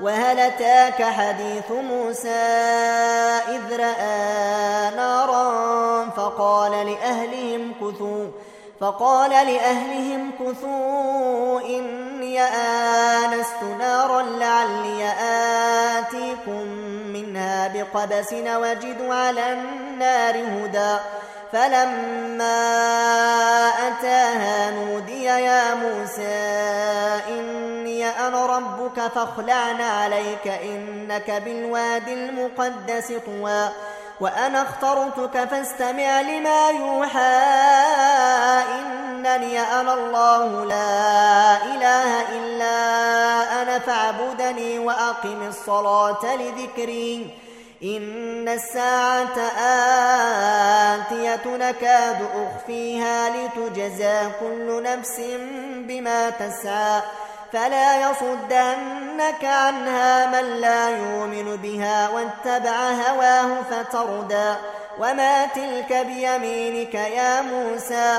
وهل أتاك حديث موسى إذ رأى نارا فقال لأهلهم كثوا فقال لأهلهم كثوا إني آنست نارا لعلي آتيكم منها بقبس وجد على النار هدى. فلما أتاها نودي يا موسى إني أنا ربك فاخلعن عليك إنك بالوادي المقدس طوى وأنا اخترتك فاستمع لما يوحى إنني أنا الله لا إله إلا أنا فاعبدني وأقم الصلاة لذكري إن الساعة آتية نكاد أخفيها لتجزى كل نفس بما تسعى فلا يصدنك عنها من لا يؤمن بها واتبع هواه فتردى وما تلك بيمينك يا موسى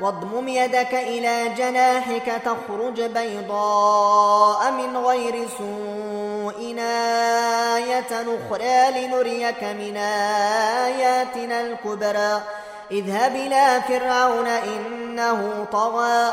واضمم يدك إلى جناحك تخرج بيضاء من غير سوء آية أخرى لنريك من آياتنا الكبرى. اذهب إلى فرعون إنه طغى.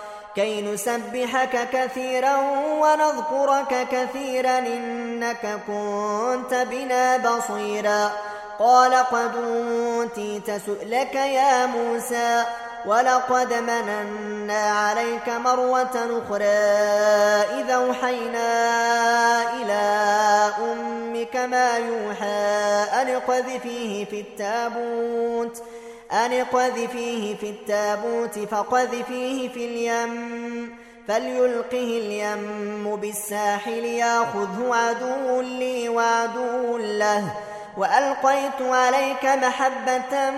كي نسبحك كثيرا ونذكرك كثيرا إنك كنت بنا بصيرا قال قد أوتيت سؤلك يا موسى ولقد مننا عليك مروة أخرى إذا أوحينا إلى أمك ما يوحى أن قذفيه في التابوت أن قذفيه في التابوت فقذفيه في اليم فليلقه اليم بالساحل ياخذه عدو لي وعدو له وألقيت عليك محبة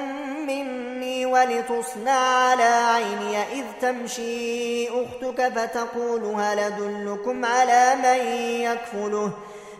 مني ولتصنع على عيني إذ تمشي أختك فتقول هل أدلكم على من يكفله؟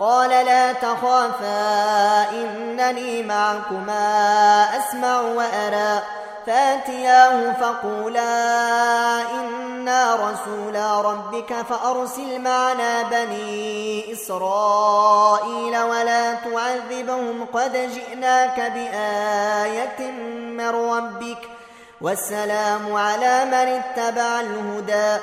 قال لا تخافا إنني معكما أسمع وأرى. فأتياه فقولا إن إنا رسولا ربك فأرسل معنا بني إسرائيل ولا تعذبهم قد جئناك بآية من ربك. والسلام على من اتبع الهدى.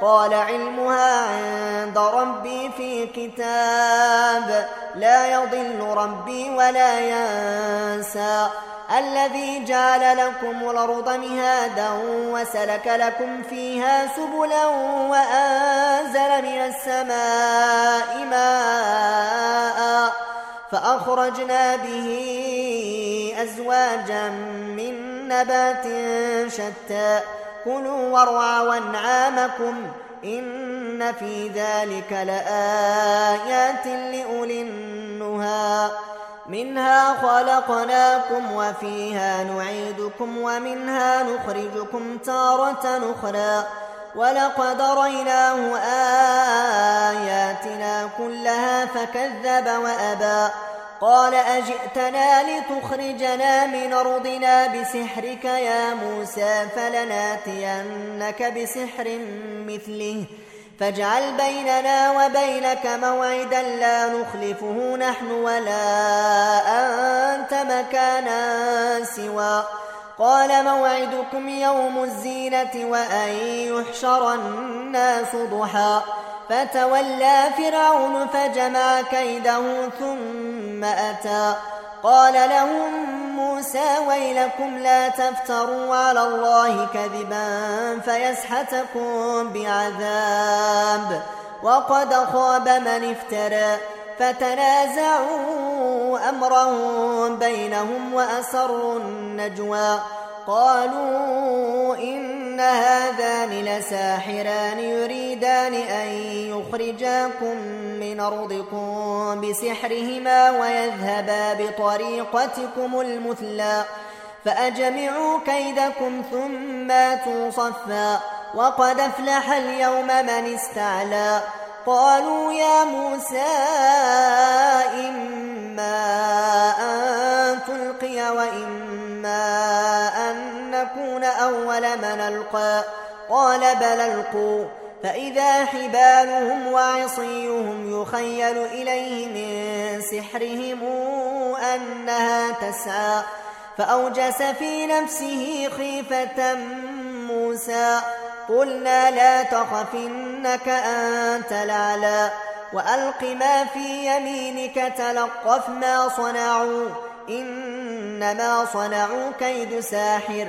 قال علمها عند ربي في كتاب. لا يضل ربي ولا ينسى. الذي جعل لكم الأرض مهادا وسلك لكم فيها سبلا وأنزل من السماء ماء فأخرجنا به أزواجا من نبات شتى. كلوا وارعوا أنعامكم إن في ذلك لآيات لأولي النهى. منها خلقناكم وفيها نعيدكم ومنها نخرجكم تارة أخرى. ولقد ريناه آياتنا كلها فكذب وأبى. قال أجئتنا لتخرجنا من أرضنا بسحرك يا موسى فلناتينك بسحر مثله. فاجعل بيننا وبينك موعدا لا نخلفه نحن ولا أنت مكانا سوى. قال موعدكم يوم الزينة وأن يحشر الناس ضحى. فتولى فرعون فجمع كيده ثم أتى. قال لهم موسى ويلكم لا تفتروا على الله كذبا فيسحتكم بعذاب. وقد خاب من افترى. فتنازعوا أمرهم بينهم وأسروا النجوى. قالوا إن هذان لساحران يريدان أن يخرجاكم من أرضكم بسحرهما ويذهبا بطريقتكم المثلى فأجمعوا كيدكم ثم اتوا صفا وقد افلح اليوم من استعلى قالوا يا موسى إما أن تلقي وإما أن نكون أول من ألقى. قال بل ألقوا. فإذا حبالهم وعصيهم يخيل إليه من سحرهم أنها تسعى. فأوجس في نفسه خيفة موسى. قلنا لا تخف إنك أنت الأعلى. وألق ما في يمينك تلقف ما صنعوا. إنما صنعوا كيد ساحر.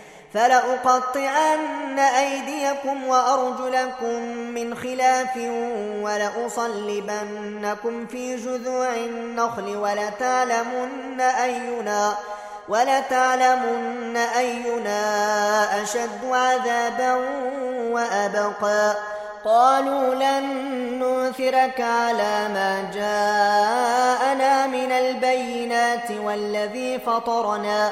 فلأقطعن أيديكم وأرجلكم من خلاف ولأصلبنكم في جذوع النخل ولتعلمن أينا ولتعلمن أينا أشد عذابا وأبقى. قالوا لن نؤثرك على ما جاءنا من البينات والذي فطرنا.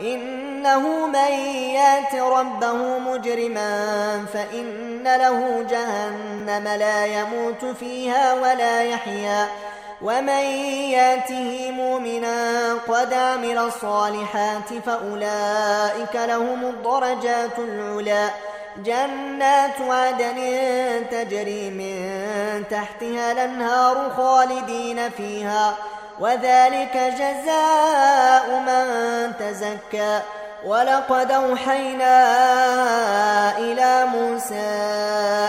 إنه من يات ربه مجرما فإن له جهنم لا يموت فيها ولا يحيا ومن ياته مؤمنا قد عمل الصالحات فأولئك لهم الدرجات العلا جنات عدن تجري من تحتها الأنهار خالدين فيها وذلك جزاء من تزكى. ولقد أوحينا إلى موسى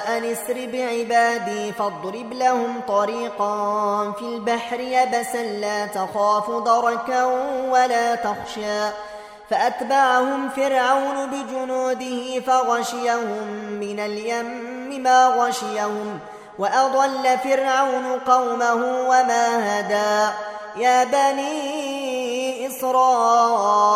أن اسر بعبادي فاضرب لهم طريقا في البحر يبسا لا تخاف دركا ولا تخشى. فأتبعهم فرعون بجنوده فغشيهم من اليم ما غشيهم. وأضل فرعون قومه وما هدى. يا بني إسرائيل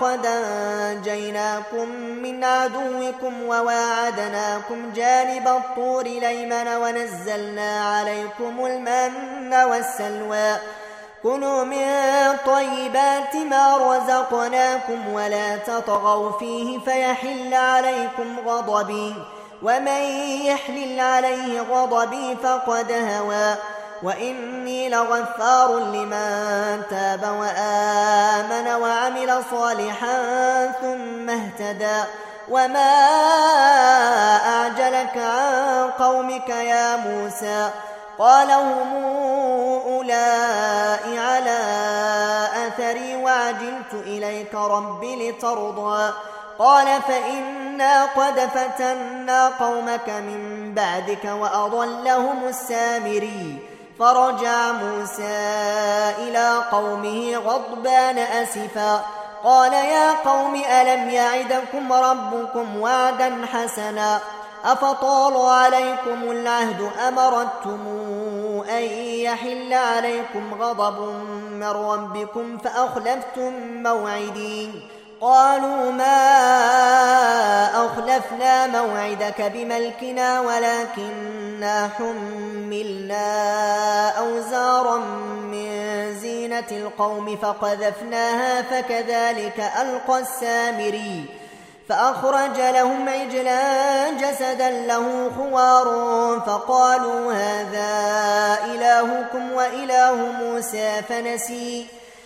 قد أنجيناكم من عدوكم وواعدناكم جانب الطور ليمن ونزلنا عليكم المن والسلوى. كلوا من طيبات ما رزقناكم ولا تطغوا فيه فيحل عليكم غضبي. ومن يحلل عليه غضبي فقد هوى. وإني لغفار لمن تاب وآمن وعمل صالحا ثم اهتدى وما أعجلك عن قومك يا موسى قال هم أولئك على أثري وعجلت إليك رب لترضى قال فإنا قد فتنا قومك من بعدك وأضلهم السامري فرجع موسى إلى قومه غضبان أسفا. قال يا قوم ألم يعدكم ربكم وعدا حسنا؟ أفطال عليكم العهد أمرتم أن يحل عليكم غضب من ربكم فأخلفتم موعدي. قالوا ما أخلفنا موعدك بملكنا ولكننا حملنا أوزارا من زينة القوم فقذفناها فكذلك ألقى السامري فأخرج لهم عجلا جسدا له خوار فقالوا هذا إلهكم وإله موسى فنسي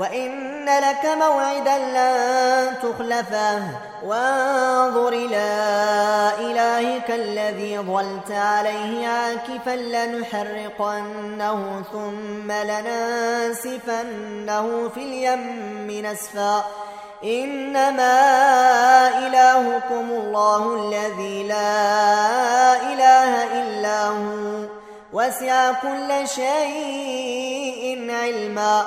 وإن لك موعدا لن تخلفه. وانظر إلى إلهك الذي ظلت عليه عاكفا لنحرقنه ثم لننسفنه في اليم نسفا. إنما إلهكم الله الذي لا إله إلا هو. وسع كل شيء علما.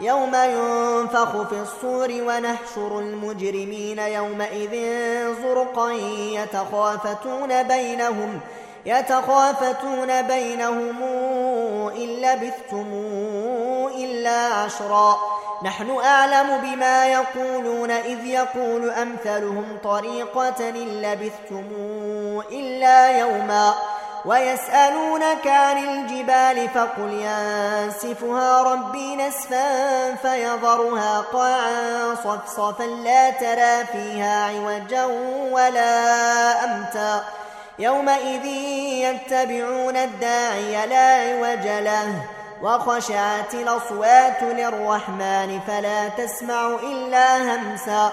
يوم ينفخ في الصور ونحشر المجرمين يومئذ زرقا يتخافتون بينهم يتخافتون بينهم إن لبثتم إلا عشرا. نحن أعلم بما يقولون إذ يقول أمثلهم طريقة إن لبثتم إلا يوما. ويسألونك عن الجبال فقل ينسفها ربي نسفا فيظرها قاعا صفصفا لا ترى فيها عوجا ولا أمتا يومئذ يتبعون الداعي لا عوج له وخشعت الأصوات للرحمن فلا تسمع إلا همسا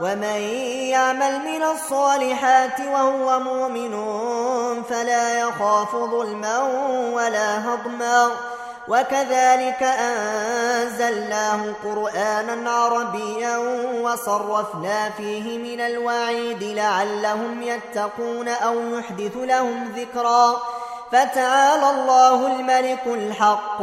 ومن يعمل من الصالحات وهو مؤمن فلا يخاف ظلما ولا هضما. وكذلك أنزلناه قرآنا عربيا وصرفنا فيه من الوعيد لعلهم يتقون أو يحدث لهم ذكرا. فتعالى الله الملك الحق.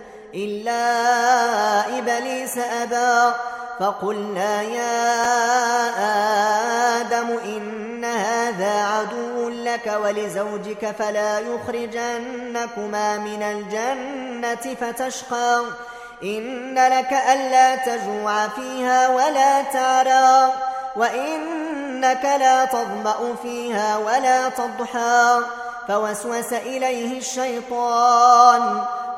إلا إبليس أبى فقلنا يا آدم إن هذا عدو لك ولزوجك فلا يخرجنكما من الجنة فتشقى إن لك ألا تجوع فيها ولا تعرى وإنك لا تظمأ فيها ولا تضحى فوسوس إليه الشيطان.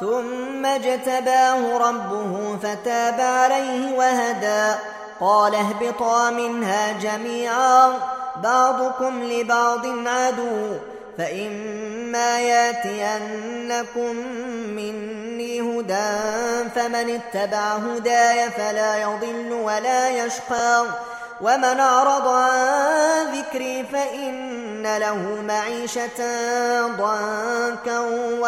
ثم اجتباه ربه فتاب عليه وهدى. قال اهبطا منها جميعا بعضكم لبعض عدو فإما ياتينكم مني هدى فمن اتبع هداي فلا يضل ولا يشقى. ومن أعرض عن ذكري فإن له معيشة ضنكا.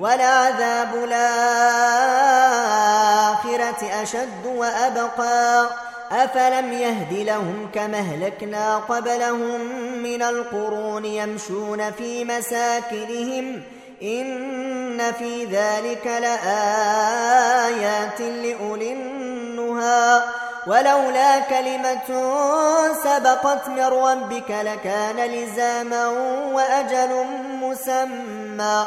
ولعذاب الآخرة أشد وأبقى. أفلم يهد لهم كما أهلكنا قبلهم من القرون يمشون في مساكنهم. إن في ذلك لآيات لأولي النهى. ولولا كلمة سبقت من ربك لكان لزاما وأجل مسمى.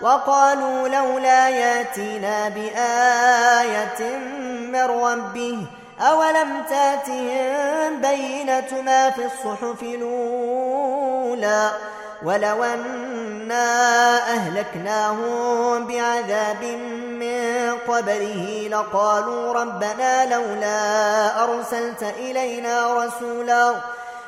وقالوا لولا ياتينا بآية من ربه أولم تأتهم بينة ما في الصحف الأولى ولو أنا أهلكناهم بعذاب من قبله لقالوا ربنا لولا أرسلت إلينا رسولا